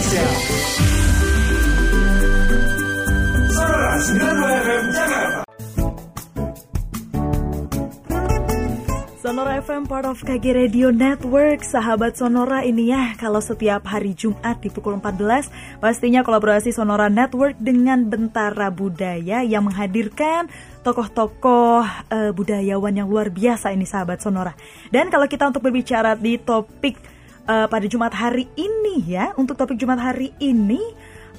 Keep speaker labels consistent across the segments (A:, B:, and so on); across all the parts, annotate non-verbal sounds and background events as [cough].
A: Indonesia. Sonora 92 FM
B: FM part of KG Radio Network. Sahabat Sonora ini ya Kalau setiap hari Jumat di pukul 14 Pastinya kolaborasi Sonora Network dengan Bentara Budaya Yang menghadirkan tokoh-tokoh uh, budayawan yang luar biasa ini sahabat Sonora. Dan kalau kita untuk berbicara di topik uh, pada Jumat hari ini ya Untuk topik Jumat hari ini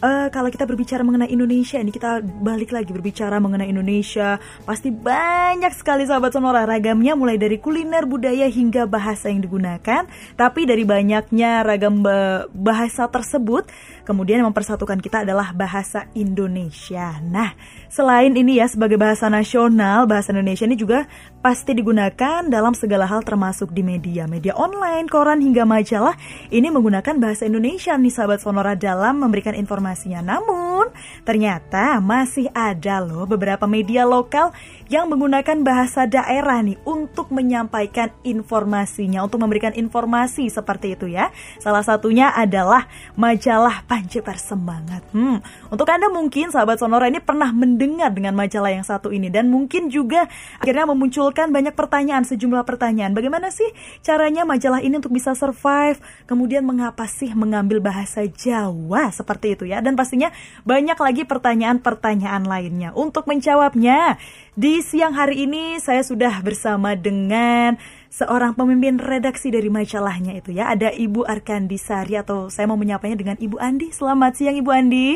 B: uh, kalau kita berbicara mengenai Indonesia ini kita balik lagi berbicara mengenai Indonesia. Pasti banyak sekali sahabat sonora ragamnya mulai dari kuliner budaya hingga bahasa yang digunakan. Tapi dari banyaknya ragam bahasa tersebut kemudian yang mempersatukan kita adalah bahasa Indonesia nah selain ini ya sebagai bahasa nasional bahasa Indonesia ini juga pasti digunakan dalam segala hal termasuk di media media online koran hingga majalah ini menggunakan bahasa Indonesia nih sahabat sonora dalam memberikan informasi informasinya. Namun, ternyata masih ada loh beberapa media lokal yang menggunakan bahasa daerah nih untuk menyampaikan informasinya, untuk memberikan informasi seperti itu ya. Salah satunya adalah majalah Panji Bersemangat. Hmm, untuk Anda mungkin sahabat Sonora ini pernah mendengar dengan majalah yang satu ini dan mungkin juga akhirnya memunculkan banyak pertanyaan, sejumlah pertanyaan. Bagaimana sih caranya majalah ini untuk bisa survive? Kemudian mengapa sih mengambil bahasa Jawa seperti itu ya? Dan pastinya banyak lagi pertanyaan-pertanyaan lainnya. Untuk menjawabnya, di siang hari ini saya sudah bersama dengan seorang pemimpin redaksi dari majalahnya itu ya. Ada Ibu Arkandi Sari atau saya mau menyapanya dengan Ibu Andi. Selamat siang Ibu Andi.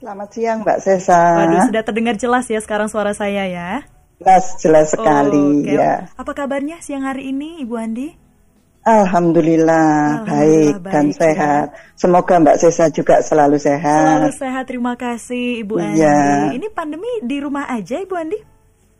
C: Selamat siang Mbak Sesa.
B: Waduh, sudah terdengar jelas ya sekarang suara saya ya.
C: Jelas, jelas sekali
B: oh, okay.
C: ya.
B: Apa kabarnya siang hari ini Ibu Andi?
C: Alhamdulillah, Alhamdulillah baik, baik dan sehat. Semoga Mbak Sesa juga selalu sehat.
B: Selalu sehat, terima kasih Ibu Andi. Ya. Ini pandemi di rumah aja Ibu Andi?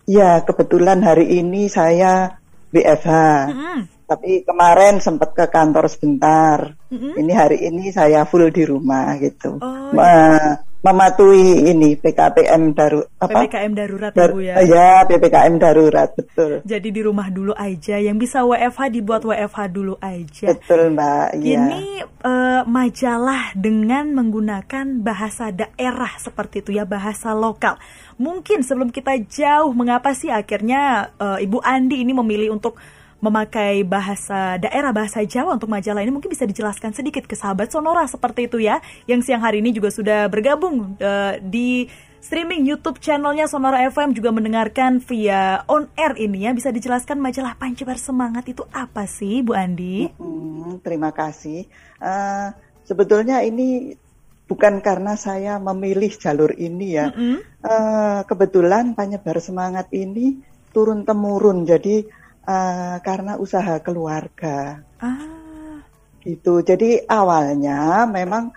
C: Ya, kebetulan hari ini saya BFH. Mm -hmm. Tapi kemarin sempat ke kantor sebentar. Mm -hmm. Ini hari ini saya full di rumah gitu. Oh, iya mematuhi ini PKPM darurat
B: apa? PPKM darurat Dar Bu ya.
C: Ya, PPKM darurat betul.
B: Jadi di rumah dulu aja, yang bisa WFH dibuat WFH dulu aja.
C: Betul, Mbak.
B: Ya. Ini uh, majalah dengan menggunakan bahasa daerah seperti itu ya, bahasa lokal. Mungkin sebelum kita jauh mengapa sih akhirnya uh, Ibu Andi ini memilih untuk memakai bahasa daerah bahasa Jawa untuk majalah ini mungkin bisa dijelaskan sedikit ke sahabat Sonora seperti itu ya yang siang hari ini juga sudah bergabung uh, di streaming YouTube channelnya Sonora FM juga mendengarkan via on air ini ya bisa dijelaskan majalah Panci Semangat itu apa sih Bu Andi?
C: Hmm, terima kasih. Uh, sebetulnya ini bukan karena saya memilih jalur ini ya. Mm -hmm. uh, kebetulan Panyebar Semangat ini turun temurun jadi uh, karena usaha keluarga. Ah. Gitu. Jadi awalnya memang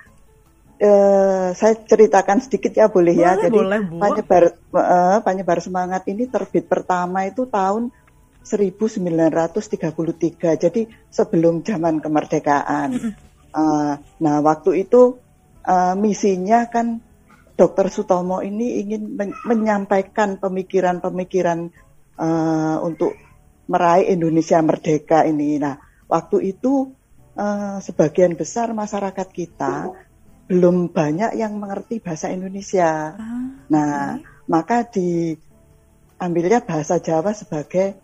C: uh, saya ceritakan sedikit ya boleh, ya? boleh ya. Jadi boleh, penyebar uh, penyebar semangat ini terbit pertama itu tahun 1933. Jadi sebelum zaman kemerdekaan. Uh, nah waktu itu uh, misinya kan Dr. Sutomo ini ingin men menyampaikan pemikiran-pemikiran uh, untuk meraih Indonesia merdeka ini. Nah, waktu itu uh, sebagian besar masyarakat kita belum banyak yang mengerti bahasa Indonesia. Ah, nah, okay. maka diambilnya bahasa Jawa sebagai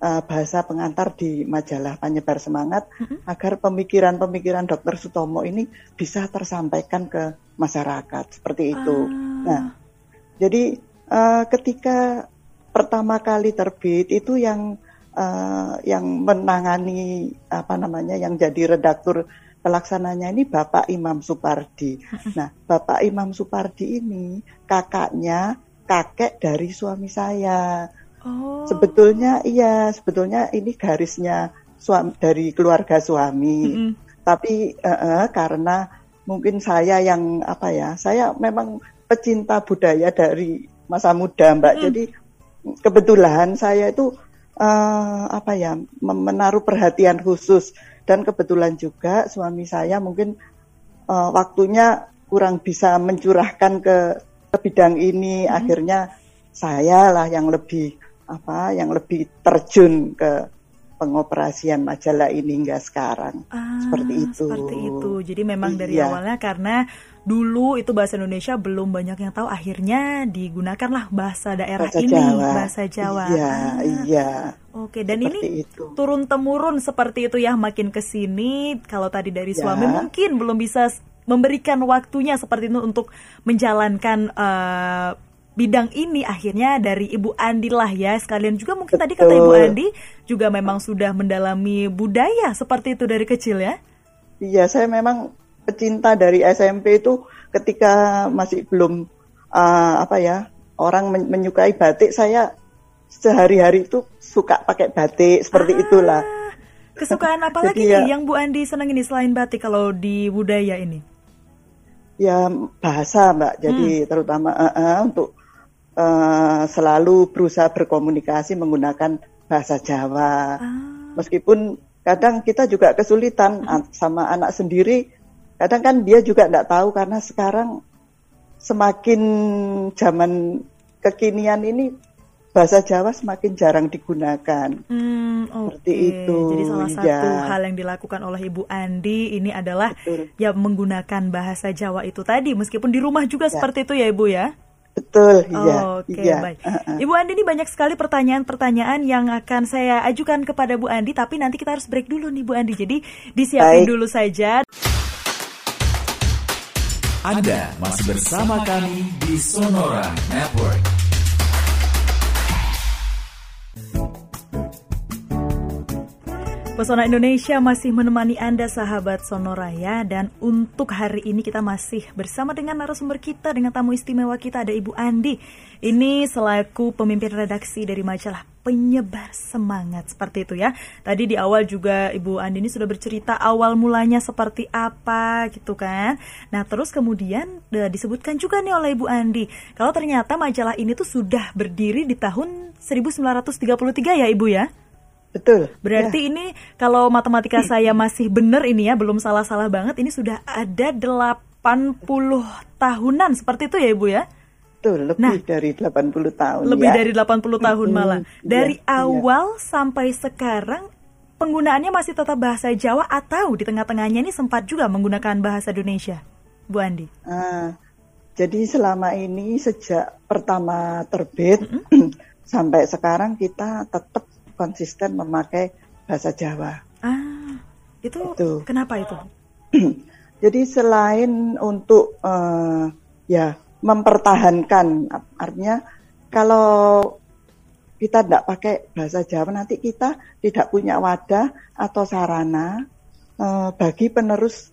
C: uh, bahasa pengantar di majalah penyebar semangat uh -huh. agar pemikiran-pemikiran Dr. Sutomo ini bisa tersampaikan ke masyarakat seperti itu. Uh. Nah, jadi uh, ketika pertama kali terbit itu yang uh, yang menangani apa namanya yang jadi redaktur pelaksananya ini Bapak Imam Supardi. Nah, Bapak Imam Supardi ini kakaknya kakek dari suami saya. Oh. Sebetulnya iya, sebetulnya ini garisnya suami dari keluarga suami. Mm -hmm. Tapi uh, uh, karena mungkin saya yang apa ya, saya memang pecinta budaya dari masa muda, Mbak. Mm. Jadi kebetulan saya itu uh, apa ya menaruh perhatian khusus dan kebetulan juga suami saya mungkin uh, waktunya kurang bisa mencurahkan ke, ke bidang ini hmm. akhirnya saya lah yang lebih apa yang lebih terjun ke pengoperasian majalah ini hingga sekarang.
B: Ah,
C: seperti itu.
B: Seperti itu. Jadi memang dari
C: Iya.
B: awalnya karena dulu itu bahasa Indonesia belum banyak yang tahu akhirnya digunakanlah bahasa daerah
C: Bahasa
B: ini
C: Jawa.
B: bahasa Jawa.
C: Iya,
B: Ah,
C: iya.
B: Oke, dan
C: Seperti
B: ini
C: itu.
B: turun temurun seperti itu ya makin ke sini. Kalau tadi dari
C: Ya.
B: suami mungkin belum bisa memberikan waktunya seperti itu untuk menjalankan eh, bidang ini akhirnya dari Ibu Andi lah ya sekalian juga mungkin tadi kata Ibu. Andi juga memang sudah mendalami budaya seperti itu dari kecil ya.
C: Iya, saya memang pecinta dari SMP itu ketika masih belum uh, apa ya orang men- menyukai batik, saya sehari-hari itu suka pakai batik seperti
B: Ah,
C: itulah.
B: Kesukaan [laughs] apa lagi nih
C: ya-
B: yang Bu Andi senang ini selain batik kalau di budaya ini?
C: Ya bahasa mbak, jadi terutama uh, uh, untuk uh, selalu berusaha berkomunikasi menggunakan bahasa Jawa.
B: Ah,
C: Meskipun kadang kita juga kesulitan an- sama anak sendiri, kadang kan dia juga tidak tahu karena sekarang semakin zaman kekinian ini bahasa Jawa semakin jarang digunakan.
B: Hmm, oke.
C: Seperti itu,
B: Jadi salah
C: iya.
B: satu hal yang dilakukan oleh Ibu Andi ini adalah
C: Betul.
B: ya menggunakan bahasa Jawa itu tadi, meskipun di rumah juga seperti itu ya Ibu ya.
C: Betul, iya,
B: Oke,
C: iya.
B: baik.
C: Uh-uh.
B: Ibu Andi ini banyak sekali pertanyaan-pertanyaan yang akan saya ajukan kepada Bu Andi, tapi nanti kita harus break dulu nih Bu Andi. Jadi disiapin
C: Baik.
B: dulu saja.
A: Anda masih bersama kami di Sonora Network.
B: Pesona Indonesia masih menemani Anda sahabat Sonora ya dan untuk hari ini kita masih bersama dengan narasumber kita dengan tamu istimewa kita ada Ibu Andi. Ini selaku pemimpin redaksi dari majalah Penyebar Semangat seperti itu ya. Tadi di awal juga Ibu Andi ini sudah bercerita awal mulanya seperti apa gitu kan. Nah, terus kemudian eh, disebutkan juga nih oleh Ibu Andi kalau ternyata majalah ini tuh sudah berdiri di tahun 1933 ya Ibu ya.
C: Betul.
B: Berarti ini kalau matematika saya masih benar ini ya, belum salah-salah banget, ini sudah ada 80 tahunan seperti itu ya Ibu ya?
C: Betul, lebih
B: Nah,
C: dari 80 tahun
B: Lebih
C: ya.
B: dari 80 tahun malah.
C: iya,
B: Dari
C: iya.
B: awal sampai sekarang penggunaannya masih tetap bahasa Jawa atau di tengah-tengahnya ini sempat juga menggunakan bahasa Indonesia? Bu Andi.
C: Ah, jadi selama ini sejak pertama terbit [clears throat] sampai sekarang kita tetap konsisten memakai bahasa Jawa.
B: Ah, itu
C: Itu.
B: kenapa itu? [clears throat]
C: Jadi selain untuk eh, ya mempertahankan artinya kalau kita tidak pakai bahasa Jawa nanti kita tidak punya wadah atau sarana eh, bagi penerus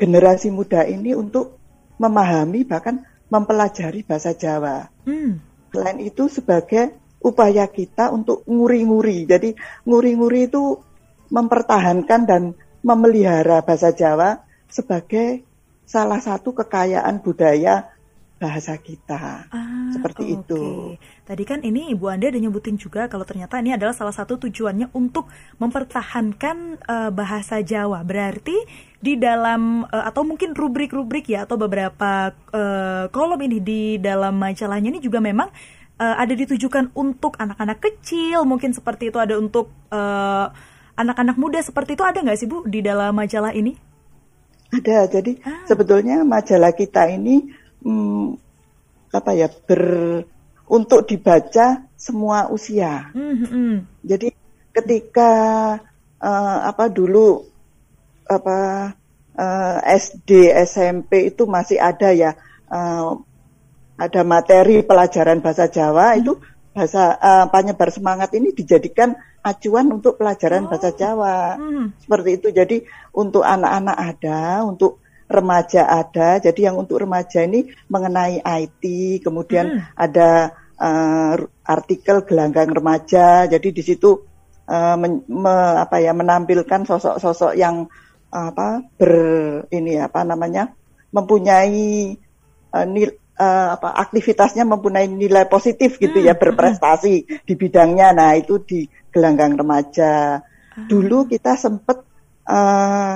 C: generasi muda ini untuk memahami bahkan mempelajari bahasa Jawa.
B: Hmm.
C: Selain itu sebagai upaya kita untuk nguri-nguri. Jadi nguri-nguri itu mempertahankan dan memelihara bahasa Jawa sebagai salah satu kekayaan budaya bahasa kita.
B: Ah,
C: Seperti
B: oke.
C: itu.
B: Tadi kan ini Ibu Anda ada nyebutin juga kalau ternyata ini adalah salah satu tujuannya untuk mempertahankan eh, bahasa Jawa. Berarti di dalam eh, atau mungkin rubrik-rubrik ya atau beberapa eh, kolom ini di dalam majalahnya ini juga memang eh, ada ditujukan untuk anak-anak kecil, mungkin seperti itu ada untuk eh, anak-anak muda seperti itu ada nggak sih Bu di dalam majalah ini?
C: Ada. Jadi
B: Ah.
C: sebetulnya majalah kita ini hmm, apa ya ber untuk dibaca semua usia.
B: Hmm, hmm, hmm.
C: Jadi ketika eh, apa dulu apa eh, SD SMP itu masih ada ya eh, ada materi pelajaran bahasa Jawa itu bahasa eh, penyebar semangat ini dijadikan acuan untuk pelajaran bahasa Jawa
B: Hmm.
C: seperti itu. Jadi untuk anak-anak ada, untuk remaja ada. Jadi yang untuk remaja ini mengenai IT, kemudian ada eh, artikel gelanggang remaja. Jadi di situ eh, men- me- apa ya menampilkan sosok-sosok yang apa ber ini apa namanya mempunyai eh, nil, eh, apa aktivitasnya mempunyai nilai positif gitu ya berprestasi di bidangnya. Nah itu di gelanggang remaja. Dulu kita sempat eh,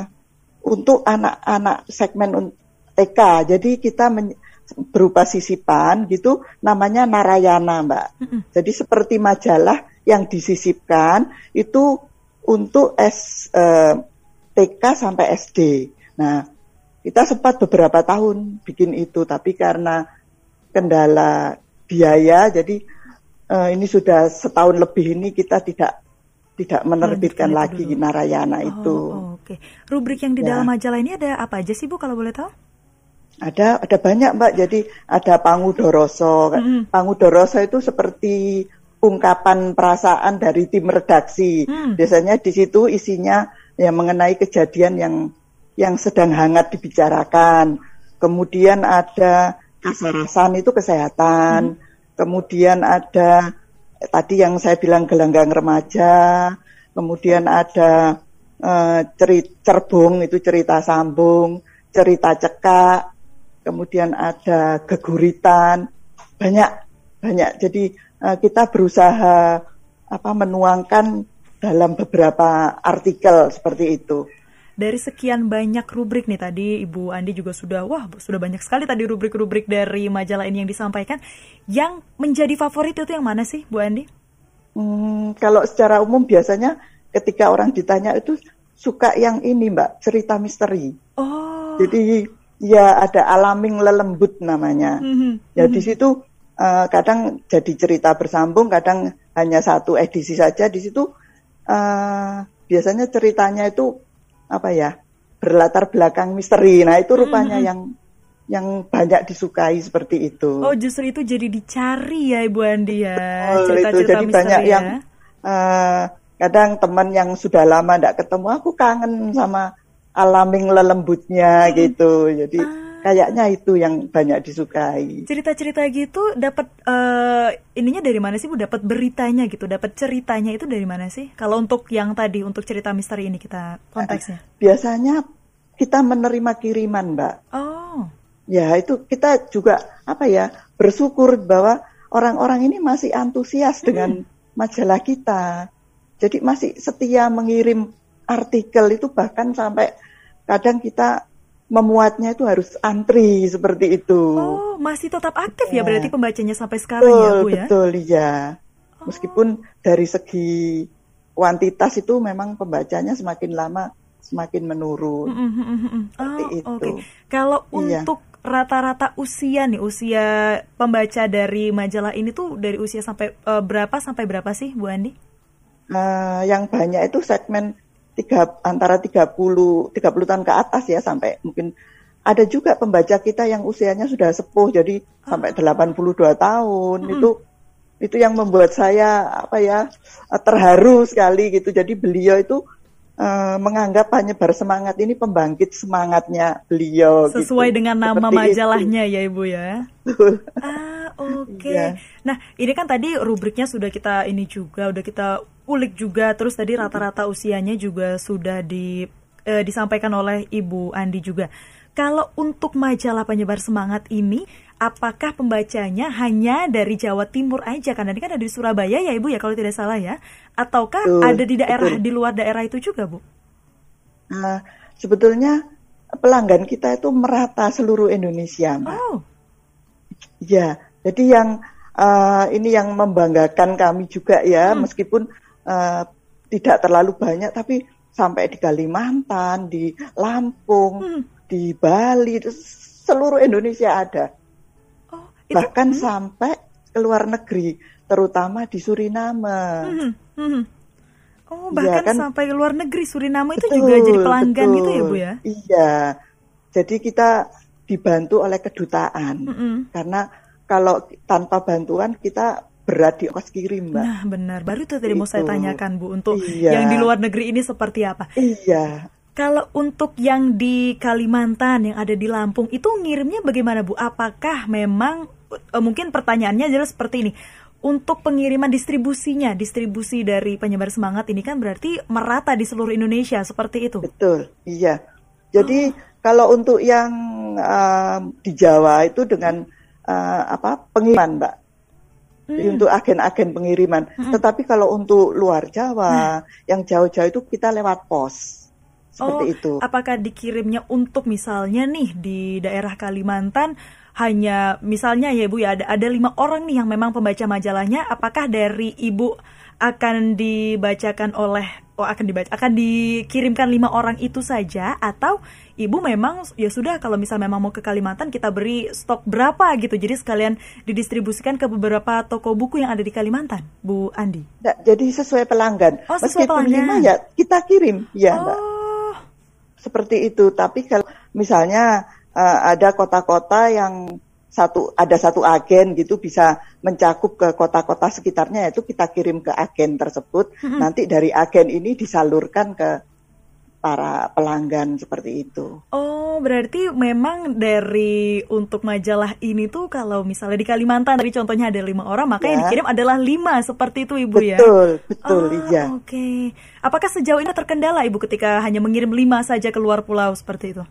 C: untuk anak-anak segmen TK, jadi kita men- berupa sisipan gitu, namanya Narayana, Mbak. Jadi seperti majalah yang disisipkan itu untuk S eh, TK sampai SD. Nah, kita sempat beberapa tahun bikin itu, tapi karena kendala biaya, jadi eh, ini sudah setahun lebih ini kita tidak tidak menerbitkan lagi dulu. Narayana oh, itu.
B: Oh, Oke, okay. rubrik yang di ya. dalam majalah ini ada apa aja sih Bu kalau boleh tahu?
C: Ada ada banyak Mbak. Jadi ada Pangudoroso. Mm. Pangudoroso itu seperti ungkapan perasaan dari tim redaksi. Mm. Biasanya di situ isinya yang mengenai kejadian yang yang sedang hangat dibicarakan. Kemudian ada kesehatan itu kesehatan. Mm. Kemudian ada tadi yang saya bilang gelanggang remaja. Kemudian ada uh, cerit cerbung itu cerita sambung, cerita cekak, kemudian ada geguritan, banyak banyak. Jadi uh, kita berusaha apa menuangkan dalam beberapa artikel seperti itu.
B: Dari sekian banyak rubrik nih tadi Ibu Andi juga sudah wah sudah banyak sekali tadi rubrik-rubrik dari majalah ini yang disampaikan. Yang menjadi favorit itu yang mana sih Bu Andi?
C: Hmm, kalau secara umum biasanya ketika orang ditanya itu suka yang ini Mbak cerita misteri. Oh. Jadi ya ada alaming lelembut namanya. Mm-hmm. Ya di situ uh, kadang jadi cerita bersambung, kadang hanya satu edisi saja. Di situ uh, biasanya ceritanya itu apa ya berlatar belakang misteri. Nah itu rupanya mm-hmm. yang yang banyak disukai seperti itu.
B: Oh justru itu jadi dicari ya Ibu Andi ya
C: cerita-cerita jadi banyak ya. yang uh, kadang teman yang sudah lama tidak ketemu aku kangen sama alaming lelembutnya hmm. gitu. Jadi ah. Kayaknya itu yang banyak disukai.
B: Cerita-cerita gitu dapat uh, ininya dari mana sih Bu? Dapat beritanya gitu, dapat ceritanya itu dari mana sih? Kalau untuk yang tadi untuk cerita misteri ini kita konteksnya.
C: Biasanya kita menerima kiriman, Mbak. Oh. Ya, itu kita juga apa ya, bersyukur bahwa orang-orang ini masih antusias hmm. dengan majalah kita. Jadi masih setia mengirim artikel itu bahkan sampai kadang kita memuatnya itu harus antri seperti itu.
B: Oh, masih tetap aktif ya, ya berarti pembacanya sampai sekarang betul, ya, Bu
C: ya? Betul, iya. Oh. Meskipun dari segi kuantitas itu memang pembacanya semakin lama semakin menurun. Mm -hmm.
B: Seperti oh, itu. Okay. Kalau iya. untuk rata-rata usia nih, usia pembaca dari majalah ini tuh dari usia sampai uh, berapa sampai berapa sih, Bu Andi?
C: Uh, yang banyak itu segmen tiga antara 30 30 tahun ke atas ya sampai mungkin ada juga pembaca kita yang usianya sudah sepuh jadi oh. sampai 82 tahun hmm. itu itu yang membuat saya apa ya terharu sekali gitu jadi beliau itu uh, menganggap penyebar semangat ini pembangkit semangatnya beliau
B: sesuai gitu. dengan nama Seperti majalahnya itu. ya ibu ya ah oke okay. ya. nah ini kan tadi rubriknya sudah kita ini juga udah kita ulik juga terus tadi rata-rata usianya juga sudah di e, disampaikan oleh Ibu Andi juga. Kalau untuk majalah penyebar semangat ini, apakah pembacanya hanya dari Jawa Timur aja? Karena ini kan ada di Surabaya ya Ibu ya kalau tidak salah ya. Ataukah betul, ada di daerah betul. di luar daerah itu juga Bu?
C: Nah, sebetulnya pelanggan kita itu merata seluruh Indonesia, Mbak. Oh. Ya, jadi yang uh, ini yang membanggakan kami juga ya, hmm. meskipun uh, tidak terlalu banyak tapi sampai di Kalimantan, di Lampung, hmm. di Bali, seluruh Indonesia ada. Oh, itu, Bahkan hmm. sampai ke luar negeri, terutama di Suriname. Hmm. Hmm.
B: Oh, bahkan ya, kan, sampai ke luar negeri Suriname itu juga jadi pelanggan betul. gitu ya, Bu ya?
C: Iya. Jadi kita dibantu oleh kedutaan. Hmm. Karena kalau tanpa bantuan kita berat di ongkos kirim, Mbak.
B: Nah, benar. Baru itu tadi mau saya tanyakan, Bu, untuk iya. yang di luar negeri ini seperti apa?
C: Iya.
B: Kalau untuk yang di Kalimantan, yang ada di Lampung, itu ngirimnya bagaimana, Bu? Apakah memang uh, mungkin pertanyaannya adalah seperti ini. Untuk pengiriman distribusinya, distribusi dari penyebar semangat ini kan berarti merata di seluruh Indonesia seperti itu.
C: Betul, iya. Jadi oh. kalau untuk yang uh, di Jawa itu dengan uh, apa pengiriman, Mbak hmm. untuk agen-agen pengiriman. Hmm. Tetapi kalau untuk luar Jawa, hmm. yang jauh-jauh itu kita lewat pos. Seperti oh, itu.
B: Apakah dikirimnya untuk misalnya nih di daerah Kalimantan hanya misalnya ya Bu ya ada ada lima orang nih yang memang pembaca majalahnya apakah dari Ibu akan dibacakan oleh oh akan dibaca akan dikirimkan lima orang itu saja atau ibu memang ya sudah kalau misal memang mau ke Kalimantan kita beri stok berapa gitu. Jadi sekalian didistribusikan ke beberapa toko buku yang ada di Kalimantan Bu Andi.
C: Nggak, jadi sesuai pelanggan.
B: Oh, sesuai
C: meskipun
B: pelanggan.
C: lima ya kita kirim. Ya
B: oh.
C: mbak seperti itu. Tapi kalau misalnya uh, ada kota-kota yang satu ada satu agen gitu bisa mencakup ke kota-kota sekitarnya itu kita kirim ke agen tersebut
B: Mm-mm.
C: nanti dari agen ini disalurkan ke para pelanggan seperti itu.
B: Oh, berarti memang dari untuk majalah ini tuh kalau misalnya di Kalimantan tadi contohnya ada lima orang, maka yang
C: Ya.
B: dikirim adalah lima seperti itu ibu ya.
C: Betul, betul,
B: Ah,
C: iya.
B: Oke. Apakah sejauh ini terkendala ibu ketika hanya mengirim lima saja keluar pulau seperti itu?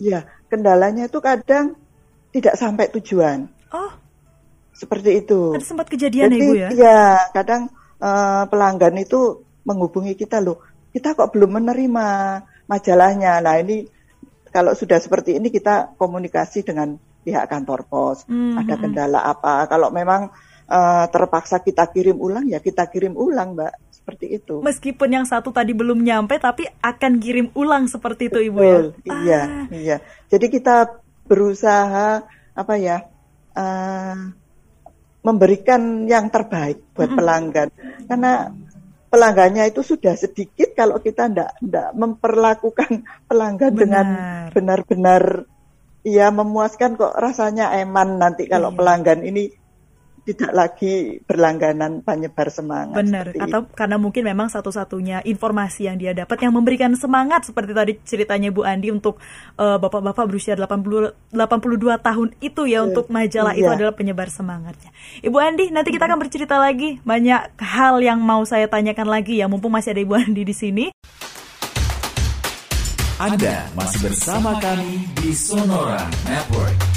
C: Iya, kendalanya itu kadang tidak sampai tujuan.
B: Oh,
C: Seperti itu.
B: ada sempat kejadian ya
C: Jadi
B: ibu ya?
C: ya kadang eh, pelanggan itu menghubungi kita loh, kita kok belum menerima majalahnya. Nah ini kalau sudah seperti ini kita komunikasi dengan pihak kantor pos.
B: Hmm,
C: Ada
B: hmm,
C: kendala apa? Kalau memang eh, terpaksa kita kirim ulang ya kita kirim ulang, Mbak. Seperti itu.
B: Meskipun yang satu tadi belum nyampe, tapi akan kirim ulang seperti itu ibu ya?
C: Betul, iya,
B: Ah,
C: iya. Jadi kita berusaha apa ya? eh, memberikan yang terbaik buat pelanggan. Karena pelanggannya itu sudah sedikit kalau kita ndak ndak memperlakukan [laughs] pelanggan dengan
B: Benar.
C: benar-benar ya memuaskan kok rasanya eman nanti kalau
B: Iya.
C: pelanggan ini tidak lagi berlangganan penyebar semangat.
B: Benar, atau karena mungkin memang satu-satunya informasi yang dia dapat yang memberikan semangat seperti tadi ceritanya Bu Andi untuk eh, bapak-bapak berusia 80 82 tahun itu ya
C: Iya,
B: untuk majalah itu
C: iya.
B: adalah penyebar semangatnya. Ibu Andi, nanti kita akan bercerita lagi banyak hal yang mau saya tanyakan lagi ya mumpung masih ada Ibu Andi di sini.
A: Anda masih bersama kami di Sonora Network.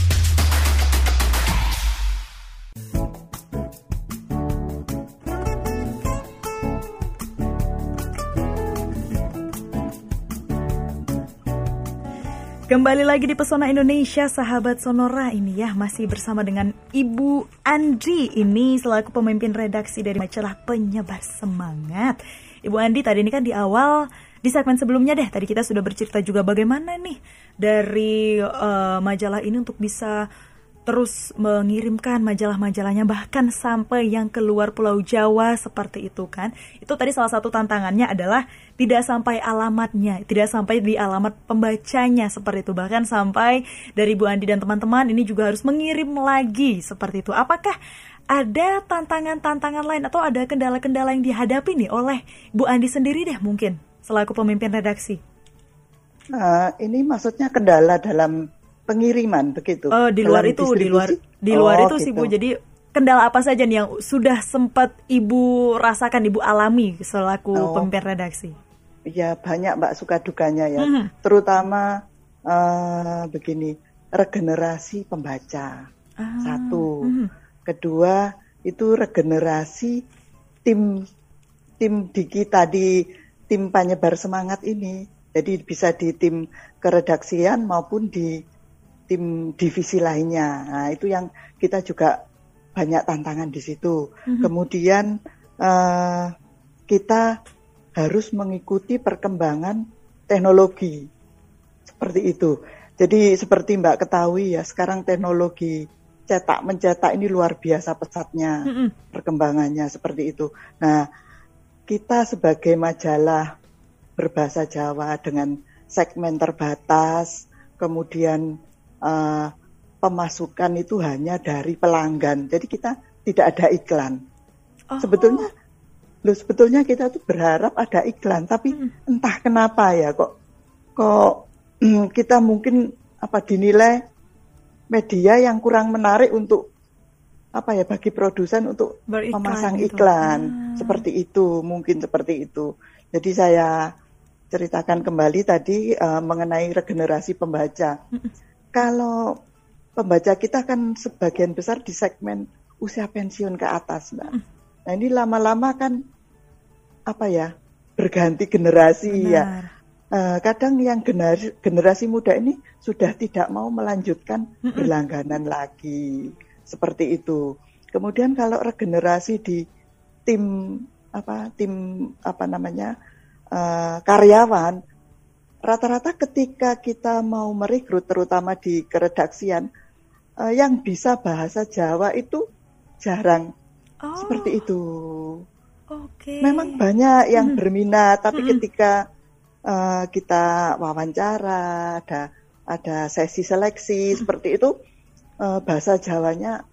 B: Kembali lagi di Pesona Indonesia, sahabat Sonora ini ya masih bersama dengan Ibu Andi ini selaku pemimpin redaksi dari majalah Penyebar Semangat. Ibu Andi tadi ini kan di awal di segmen sebelumnya deh tadi kita sudah bercerita juga bagaimana nih dari eh, majalah ini untuk bisa terus mengirimkan majalah-majalahnya bahkan sampai yang keluar Pulau Jawa seperti itu kan. Itu tadi salah satu tantangannya adalah tidak sampai alamatnya, tidak sampai di alamat pembacanya seperti itu. Bahkan sampai dari Bu Andi dan teman-teman ini juga harus mengirim lagi seperti itu. Apakah ada tantangan-tantangan lain atau ada kendala-kendala yang dihadapi nih oleh Bu Andi sendiri deh mungkin selaku pemimpin redaksi?
C: Nah, ini maksudnya kendala dalam pengiriman begitu.
B: Oh, di luar itu, di luar di luar
C: Oh,
B: itu sih
C: gitu.
B: Bu. Jadi kendala apa saja nih yang sudah sempat Ibu rasakan, Ibu alami selaku
C: Oh.
B: pemimpin redaksi?
C: Ya banyak Mbak suka dukanya ya.
B: Mhm.
C: Terutama eh, begini, regenerasi pembaca.
B: Ah,
C: Satu.
B: mhm.
C: Kedua, itu regenerasi tim tim di kita di tim penyebar semangat ini. Jadi bisa di tim keredaksian maupun di tim divisi lainnya. Nah, itu yang kita juga banyak tantangan di situ.
B: Mhm.
C: Kemudian eh, kita harus mengikuti perkembangan teknologi seperti itu. Jadi seperti Mbak ketahui ya, sekarang teknologi cetak mencetak ini luar biasa pesatnya
B: Mhm.
C: perkembangannya seperti itu. Nah, kita sebagai majalah berbahasa Jawa dengan segmen terbatas, kemudian eh, pemasukan itu hanya dari pelanggan. Jadi kita tidak ada iklan.
B: Oh,
C: Sebetulnya, loh sebetulnya kita tuh berharap ada iklan, tapi
B: Hmm.
C: entah kenapa ya kok kok kita mungkin apa dinilai media yang kurang menarik untuk apa ya bagi produsen untuk
B: Beriklan
C: memasang
B: gitu.
C: iklan
B: Ah.
C: seperti itu mungkin seperti itu. Jadi saya ceritakan kembali tadi eh, mengenai regenerasi pembaca. Kalau pembaca kita kan sebagian besar di segmen usia pensiun ke atas, Mbak. Nah ini lama-lama kan apa ya berganti generasi ya.
B: Benar.
C: Eh, kadang yang generasi, generasi muda ini sudah tidak mau melanjutkan berlangganan lagi seperti itu. Kemudian kalau regenerasi di tim apa tim apa namanya uh, karyawan rata-rata ketika kita mau merekrut terutama di keredaksian uh, yang bisa bahasa Jawa itu jarang oh. seperti itu.
B: Oke. Okay.
C: Memang banyak yang hmm. berminat, tapi hmm. ketika uh, kita wawancara, ada ada sesi seleksi hmm. seperti itu, uh, bahasa Jawanya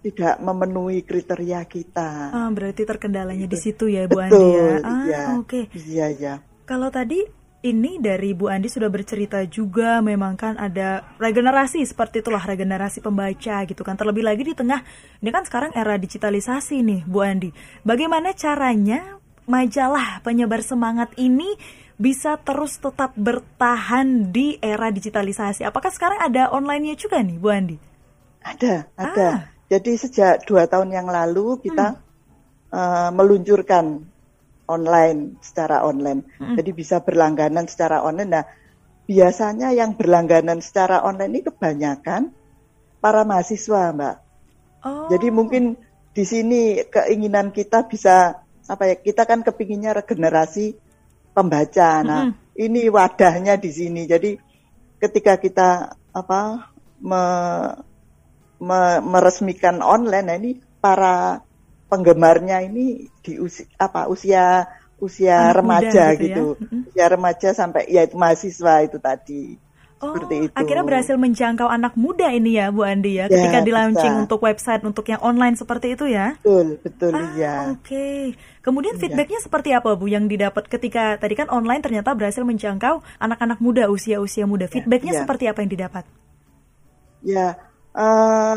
C: tidak memenuhi kriteria kita.
B: Ah, berarti terkendalanya di situ ya, Bu
C: Betul,
B: Andi ya.
C: Ah, iya. oke. Okay. Iya, iya.
B: Kalau tadi ini dari Bu Andi sudah bercerita juga memang kan ada regenerasi seperti itulah regenerasi pembaca gitu kan. Terlebih lagi di tengah ini kan sekarang era digitalisasi nih Bu Andi. Bagaimana caranya majalah penyebar semangat ini bisa terus tetap bertahan di era digitalisasi? Apakah sekarang ada online-nya juga nih Bu Andi?
C: Ada ada. Ah. jadi sejak dua tahun yang lalu kita hmm. uh, meluncurkan online secara online. Hmm. Jadi bisa berlangganan secara online. Nah, biasanya yang berlangganan secara online ini kebanyakan para mahasiswa, Mbak. Oh. Jadi mungkin di sini keinginan kita bisa apa ya? Kita kan kepinginnya regenerasi pembaca. Nah, hmm. ini wadahnya di sini. Jadi ketika kita apa me, me, meresmikan online, nah ini para penggemarnya ini di usia apa usia usia Anak remaja gitu, gitu. Ya? usia remaja sampai ya itu mahasiswa itu tadi
B: Oh, seperti itu. akhirnya berhasil menjangkau anak muda ini ya Bu Andi ya, ya ketika di launching untuk website untuk yang online seperti itu ya.
C: Betul, betul
B: ah,
C: ya.
B: Oke. Okay. Kemudian ya. feedbacknya seperti apa Bu yang didapat ketika tadi kan online ternyata berhasil menjangkau anak-anak muda usia-usia muda. Ya, feedbacknya ya, ya. seperti apa yang didapat?
C: Ya, uh,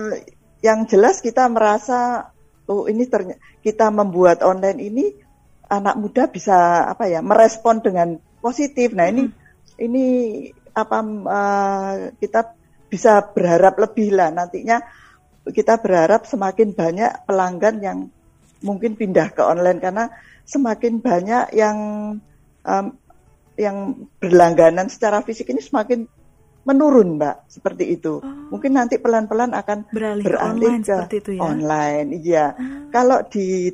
C: yang jelas kita merasa oh ini ternyata kita membuat online ini anak muda bisa apa ya merespon dengan positif. Nah ini hmm. ini apa uh, kita bisa berharap lebih lah nantinya kita berharap semakin banyak pelanggan yang mungkin pindah ke online karena semakin banyak yang um, yang berlangganan secara fisik ini semakin menurun, Mbak, seperti itu. Oh. Mungkin nanti pelan-pelan akan
B: beralih, beralih online, ke itu ya?
C: online. Iya. Ah. Kalau di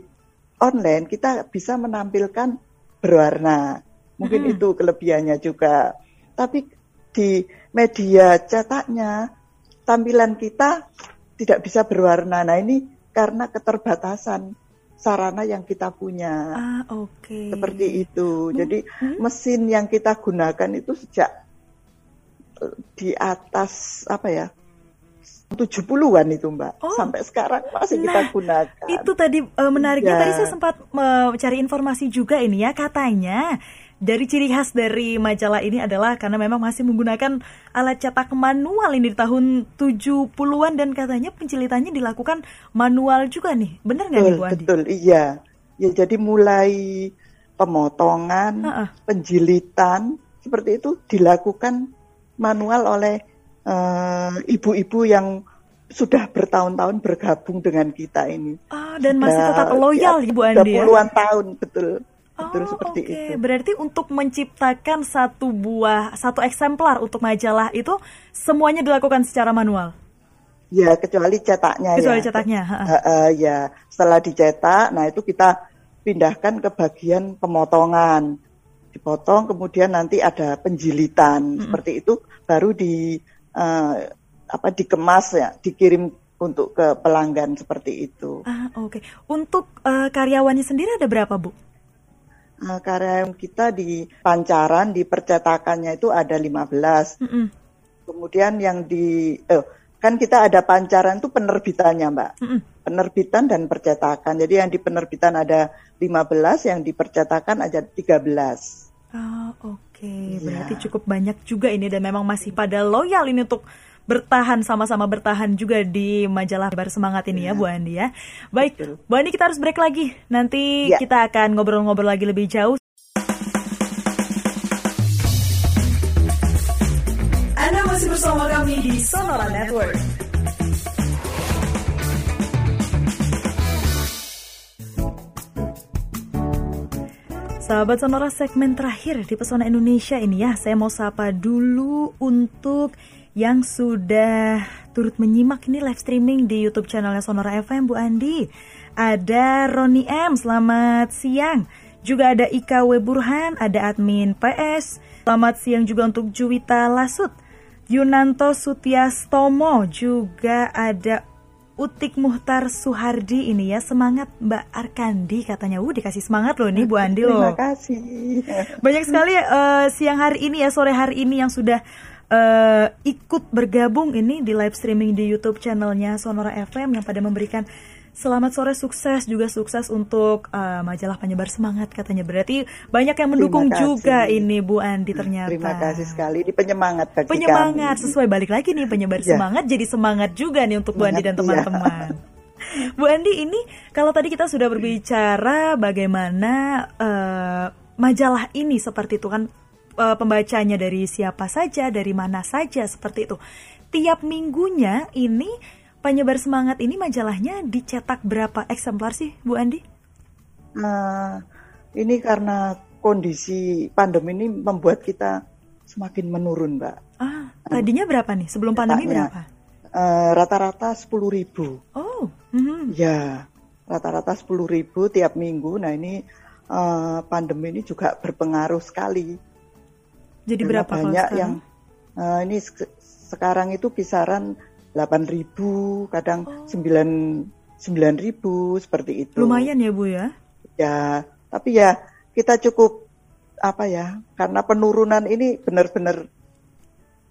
C: online kita bisa menampilkan berwarna. Mungkin hmm. itu kelebihannya juga. Tapi di media cetaknya tampilan kita tidak bisa berwarna. Nah, ini karena keterbatasan sarana yang kita punya.
B: Ah, oke. Okay.
C: Seperti itu. Jadi hmm. mesin yang kita gunakan itu sejak di atas apa ya 70-an itu Mbak. Oh, Sampai sekarang masih nah, kita gunakan.
B: Itu tadi uh, menariknya ya. tadi saya sempat mencari uh, informasi juga ini ya katanya dari ciri khas dari majalah ini adalah karena memang masih menggunakan alat cetak manual ini di tahun 70-an dan katanya pencilitannya dilakukan manual juga nih. Benar nggak nih Bu
C: Andi? Betul, iya. Ya jadi mulai pemotongan, uh -uh. penjilitan seperti itu dilakukan manual oleh eh, ibu-ibu uh, yang sudah bertahun-tahun bergabung dengan kita ini.
B: Ah, dan masih tetap loyal ya, Ibu Andi
C: ya? puluhan tahun, betul. Betul oh, seperti okay. itu.
B: Berarti untuk menciptakan satu buah, satu eksemplar untuk majalah itu semuanya dilakukan secara manual.
C: Ya, kecuali cetaknya
B: kecuali
C: ya.
B: cetaknya.
C: Uh, uh, ya, setelah dicetak, nah itu kita pindahkan ke bagian pemotongan dipotong kemudian nanti ada penjilitan hmm. seperti itu baru di uh, apa dikemas ya dikirim untuk ke pelanggan seperti itu.
B: Ah oke. Okay. Untuk uh, karyawannya sendiri ada berapa bu?
C: Uh, karyawan kita di pancaran di percetakannya itu ada 15. Mm -mm. Kemudian yang di eh, kan kita ada pancaran itu penerbitannya mbak. Mm -mm. Penerbitan dan percetakan. Jadi yang di penerbitan ada 15, yang di percetakan ada 13.
B: Oh, oke. Okay. Ya. Berarti cukup banyak juga ini dan memang masih pada loyal ini untuk bertahan sama-sama bertahan juga di majalah Bar Semangat ini ya, ya Bu Andi ya. Baik, Betul. Bu Andi kita harus break lagi. Nanti ya. kita akan ngobrol-ngobrol lagi lebih jauh. Anda masih bersama kami di Sonora Network. Sahabat Sonora segmen terakhir di Pesona Indonesia ini ya, saya mau sapa dulu untuk yang sudah turut menyimak ini live streaming di YouTube channelnya Sonora FM Bu Andi. Ada Roni M, selamat siang. Juga ada Ika W. Burhan, ada admin PS. Selamat siang juga untuk Juwita Lasut. Yunanto Sutiastomo juga ada Utik Muhtar Suhardi ini ya semangat Mbak Arkandi katanya. Uh dikasih semangat loh nih Bu Andi loh.
C: Terima kasih. [laughs]
B: Banyak sekali uh, siang hari ini ya sore hari ini yang sudah uh, ikut bergabung ini di live streaming di YouTube channelnya Sonora FM yang pada memberikan Selamat sore sukses juga sukses untuk uh, majalah penyebar semangat katanya. Berarti banyak yang mendukung juga ini Bu Andi ternyata.
C: Terima kasih sekali di penyemangat bagi
B: Penyemangat kami. sesuai balik lagi nih penyebar ya. semangat jadi semangat juga nih untuk Bu Andi dan iya. teman-teman. Ya. Bu Andi ini kalau tadi kita sudah berbicara bagaimana uh, majalah ini seperti itu kan uh, pembacanya dari siapa saja, dari mana saja seperti itu. Tiap minggunya ini penyebar semangat ini majalahnya dicetak berapa eksemplar sih Bu Andi?
C: Nah, ini karena kondisi pandemi ini membuat kita semakin menurun, Mbak.
B: Ah, tadinya berapa nih sebelum pandemi berapa?
C: Uh, rata-rata sepuluh ribu.
B: Oh, mm-hmm.
C: ya rata-rata sepuluh ribu tiap minggu. Nah ini uh, pandemi ini juga berpengaruh sekali.
B: Jadi Karena berapa
C: banyak yang uh, ini sekarang itu kisaran 8.000, kadang oh. 9 ribu seperti itu.
B: Lumayan ya Bu ya?
C: Ya, tapi ya kita cukup apa ya? Karena penurunan ini benar-benar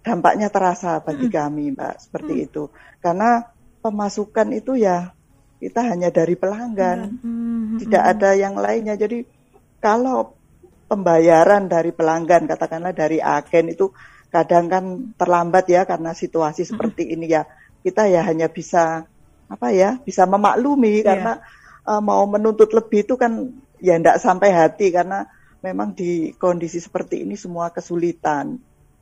C: dampaknya terasa bagi mm. kami, Mbak, seperti mm. itu. Karena pemasukan itu ya kita hanya dari pelanggan, mm. tidak ada yang lainnya. Jadi kalau pembayaran dari pelanggan, katakanlah dari agen itu kadang kan terlambat ya karena situasi seperti ini ya. Kita ya hanya bisa apa ya bisa memaklumi yeah. karena uh, mau menuntut lebih itu kan ya tidak sampai hati karena memang di kondisi seperti ini semua kesulitan.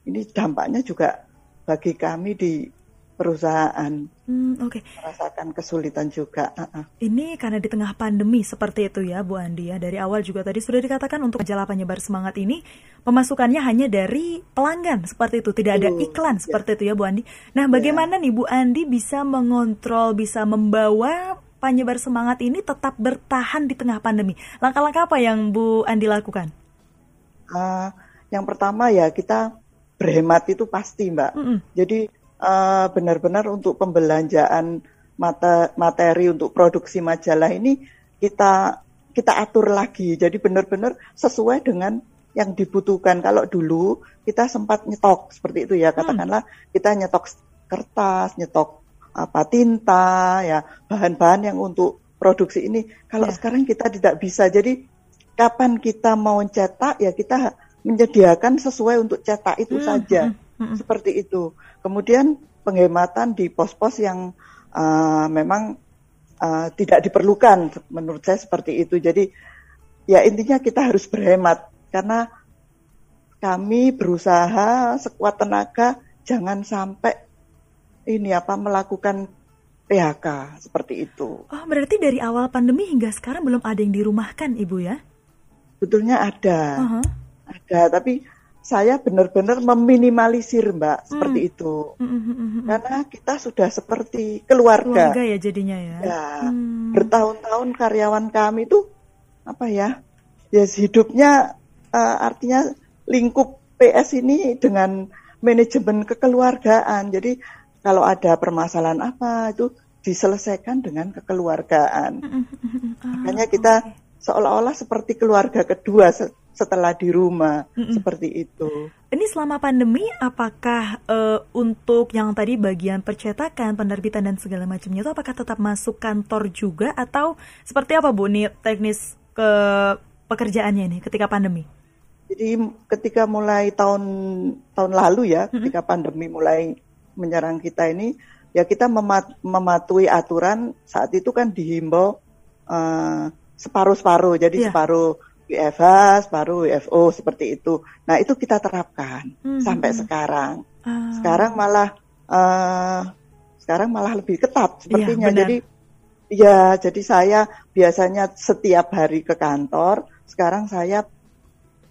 C: Ini dampaknya juga bagi kami di perusahaan hmm, okay. merasakan kesulitan juga. Uh-uh.
B: Ini karena di tengah pandemi seperti itu ya Bu Andi ya. Dari awal juga tadi sudah dikatakan untuk majalah penyebar semangat ini pemasukannya hanya dari pelanggan seperti itu, tidak ada iklan uh, seperti itu ya Bu Andi. Nah, ya. bagaimana nih Bu Andi bisa mengontrol, bisa membawa penyebar semangat ini tetap bertahan di tengah pandemi? Langkah-langkah apa yang Bu Andi lakukan?
C: Uh, yang pertama ya kita berhemat itu pasti Mbak. Mm -mm. Jadi uh, benar-benar untuk pembelanjaan mata, materi untuk produksi majalah ini kita kita atur lagi. Jadi benar-benar sesuai dengan yang dibutuhkan. Kalau dulu kita sempat nyetok seperti itu ya, katakanlah kita nyetok kertas, nyetok apa tinta, ya bahan-bahan yang untuk produksi ini. Kalau ya. sekarang kita tidak bisa. Jadi kapan kita mau cetak ya kita menyediakan sesuai untuk cetak itu hmm, saja. Hmm, hmm. Seperti itu. Kemudian penghematan di pos-pos yang uh, memang uh, tidak diperlukan menurut saya seperti itu. Jadi ya intinya kita harus berhemat karena kami berusaha sekuat tenaga jangan sampai ini apa melakukan PHK seperti itu.
B: Oh, berarti dari awal pandemi hingga sekarang belum ada yang dirumahkan, Ibu ya?
C: Betulnya ada. Uh -huh. Ada, tapi saya benar-benar meminimalisir mbak hmm. seperti itu. Hmm, hmm, hmm, hmm, karena kita sudah seperti keluarga.
B: Keluarga ya jadinya ya,
C: ya hmm. bertahun-tahun karyawan kami itu apa ya ya hidupnya uh, artinya lingkup PS ini dengan manajemen kekeluargaan. Jadi kalau ada permasalahan apa itu diselesaikan dengan kekeluargaan. Makanya kita seolah-olah seperti keluarga kedua setelah di rumah mm -mm. seperti itu.
B: Ini selama pandemi apakah uh, untuk yang tadi bagian percetakan, penerbitan dan segala macamnya itu apakah tetap masuk kantor juga atau seperti apa Bu nih teknis ke pekerjaannya ini ketika pandemi?
C: Jadi ketika mulai tahun tahun lalu ya, mm -hmm. ketika pandemi mulai menyerang kita ini, ya kita memat mematuhi aturan saat itu kan dihimbau uh, separuh-separuh, jadi yeah. separuh WFH, separuh WFO seperti itu. Nah itu kita terapkan hmm. sampai sekarang. Uh. Sekarang malah uh, sekarang malah lebih ketat sepertinya. Ya, jadi ya jadi saya biasanya setiap hari ke kantor. Sekarang saya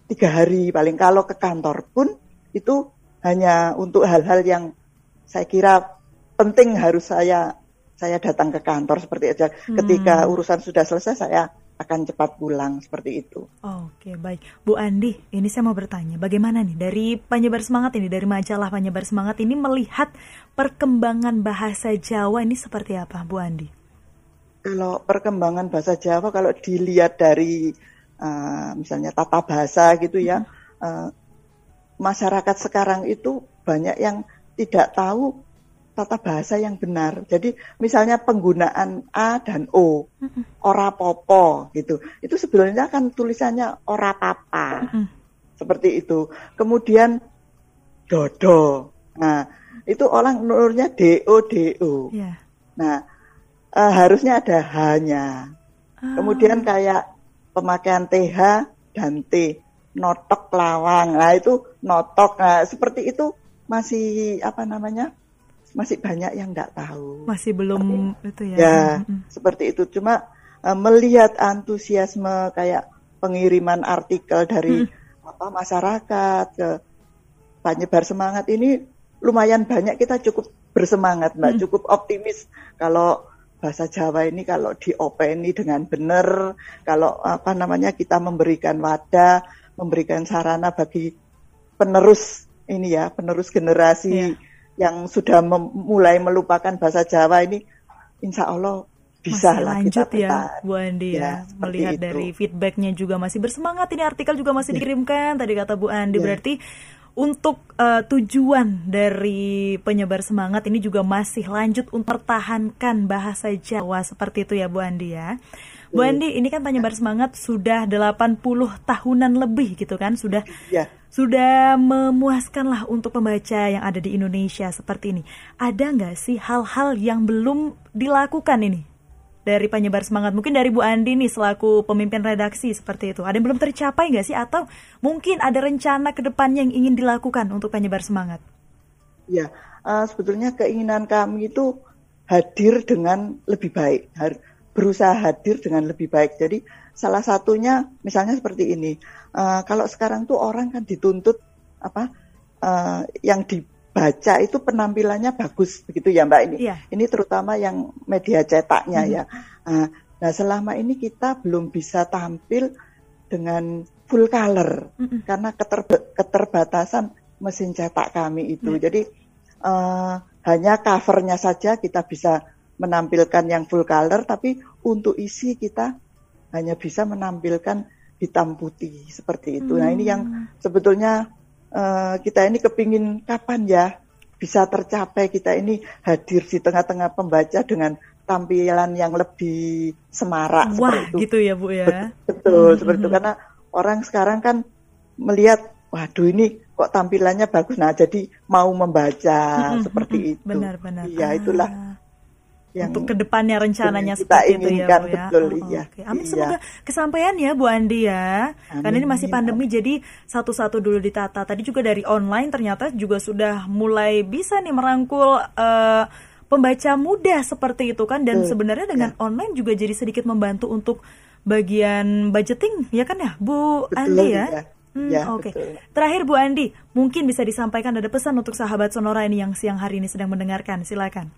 C: tiga hari paling kalau ke kantor pun itu hanya untuk hal-hal yang saya kira penting harus saya saya datang ke kantor seperti aja. Hmm. Ketika urusan sudah selesai saya akan cepat pulang seperti itu.
B: Oke, baik. Bu Andi, ini saya mau bertanya, bagaimana nih dari penyebar semangat ini, dari majalah penyebar semangat ini melihat perkembangan bahasa Jawa ini seperti apa, Bu Andi?
C: Kalau perkembangan bahasa Jawa, kalau dilihat dari uh, misalnya tata bahasa gitu ya, uh, masyarakat sekarang itu banyak yang tidak tahu tata bahasa yang benar. Jadi misalnya penggunaan a dan o, ora popo gitu. Itu sebenarnya kan tulisannya ora papa. Seperti itu. Kemudian dodo. Nah, itu orang nurnya do do. Yeah. Nah, uh, harusnya ada hanya. Ah. Kemudian kayak pemakaian th dan t, notok lawang. Nah, itu notok. Nah, seperti itu masih apa namanya? Masih banyak yang nggak tahu.
B: Masih belum seperti, itu ya.
C: Ya, mm-hmm. seperti itu. Cuma uh, melihat antusiasme kayak pengiriman artikel dari mm. apa masyarakat ke penyebar semangat ini lumayan banyak kita cukup bersemangat, Mbak, mm. cukup optimis kalau bahasa Jawa ini kalau diopeni dengan benar, kalau apa namanya kita memberikan wadah, memberikan sarana bagi penerus ini ya, penerus generasi yeah yang sudah mulai melupakan bahasa Jawa ini insya Allah bisa
B: masih lah lanjut kita ya Bu Andi ya, ya melihat itu. dari feedbacknya juga masih bersemangat ini artikel juga masih ya. dikirimkan tadi kata Bu Andi ya. berarti untuk uh, tujuan dari penyebar semangat ini juga masih lanjut untuk mempertahankan bahasa Jawa seperti itu ya Bu Andi ya. Bu Andi, ini kan penyebar semangat sudah 80 tahunan lebih gitu kan, sudah ya. sudah memuaskan lah untuk pembaca yang ada di Indonesia seperti ini. Ada nggak sih hal-hal yang belum dilakukan ini dari penyebar semangat? Mungkin dari Bu Andi nih selaku pemimpin redaksi seperti itu. Ada yang belum tercapai nggak sih? Atau mungkin ada rencana ke depannya yang ingin dilakukan untuk penyebar semangat?
C: Ya, uh, sebetulnya keinginan kami itu hadir dengan lebih baik berusaha hadir dengan lebih baik. Jadi salah satunya misalnya seperti ini. Uh, kalau sekarang tuh orang kan dituntut apa uh, yang dibaca itu penampilannya bagus begitu ya Mbak ini. Yeah. Ini terutama yang media cetaknya mm -hmm. ya. Uh, nah selama ini kita belum bisa tampil dengan full color mm -hmm. karena keterba keterbatasan mesin cetak kami itu. Yeah. Jadi uh, hanya covernya saja kita bisa menampilkan yang full color, tapi untuk isi kita hanya bisa menampilkan hitam putih seperti itu. Hmm. Nah ini yang hmm. sebetulnya uh, kita ini kepingin kapan ya bisa tercapai kita ini hadir di tengah-tengah pembaca dengan tampilan yang lebih semarak
B: Wah,
C: seperti itu.
B: gitu ya Bu ya.
C: Betul, hmm. seperti itu karena orang sekarang kan melihat waduh ini kok tampilannya bagus nah jadi mau membaca hmm. seperti itu.
B: Benar-benar.
C: Iya, itulah ah
B: yang untuk ke depannya rencananya seperti itu ya Bu ya.
C: Betul, oh, iya.
B: Okay. Amin iya. semoga kesampaian ya Bu Andi ya. Amin, Karena ini masih pandemi ya. jadi satu-satu dulu ditata. Tadi juga dari online ternyata juga sudah mulai bisa nih merangkul uh, pembaca muda seperti itu kan dan sebenarnya dengan ya. online juga jadi sedikit membantu untuk bagian budgeting ya kan ya Bu Betul, Andi ya. ya. Hmm, ya, Oke. Okay. Terakhir Bu Andi, mungkin bisa disampaikan ada pesan untuk sahabat Sonora ini yang siang hari ini sedang mendengarkan. Silakan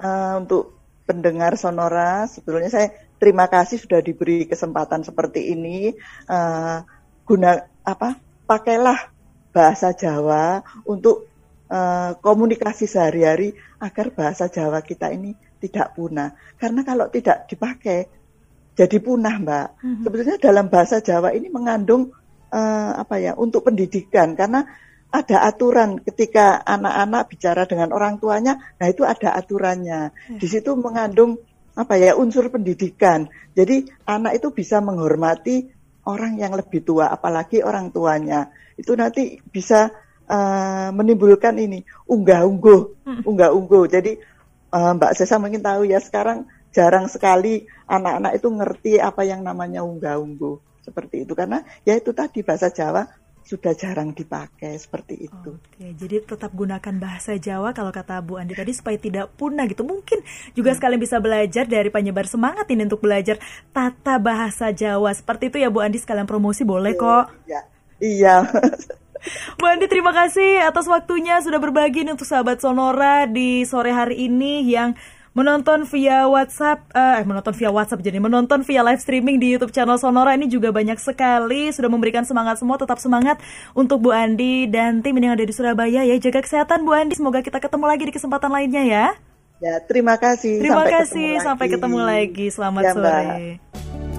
C: uh, untuk pendengar Sonora, sebetulnya saya terima kasih sudah diberi kesempatan seperti ini. Uh, guna apa? Pakailah bahasa Jawa untuk uh, komunikasi sehari-hari agar bahasa Jawa kita ini tidak punah. Karena kalau tidak dipakai jadi punah, Mbak. Mm-hmm. Sebetulnya dalam bahasa Jawa ini mengandung uh, apa ya? Untuk pendidikan karena ada aturan ketika anak-anak bicara dengan orang tuanya, nah itu ada aturannya. Ya. Di situ mengandung apa ya unsur pendidikan. Jadi anak itu bisa menghormati orang yang lebih tua, apalagi orang tuanya. Itu nanti bisa uh, menimbulkan ini unggah-ungguh, hmm. unggah-ungguh. Jadi uh, Mbak Sesa mungkin tahu ya sekarang jarang sekali anak-anak itu ngerti apa yang namanya unggah-ungguh seperti itu karena ya itu tadi bahasa Jawa sudah jarang dipakai seperti itu.
B: Oke, jadi tetap gunakan bahasa Jawa kalau kata Bu Andi tadi supaya tidak punah gitu. Mungkin juga sekalian bisa belajar dari penyebar semangat ini untuk belajar tata bahasa Jawa. Seperti itu ya Bu Andi sekalian promosi boleh kok.
C: Iya. Iya. [laughs]
B: Bu Andi terima kasih atas waktunya sudah berbagi untuk sahabat Sonora di sore hari ini yang menonton via WhatsApp, eh menonton via WhatsApp jadi menonton via live streaming di YouTube channel Sonora ini juga banyak sekali sudah memberikan semangat semua tetap semangat untuk Bu Andi dan tim yang ada di Surabaya ya jaga kesehatan Bu Andi semoga kita ketemu lagi di kesempatan lainnya ya.
C: Ya terima kasih.
B: Terima sampai kasih ketemu sampai ketemu lagi selamat ya, sore. Mbak.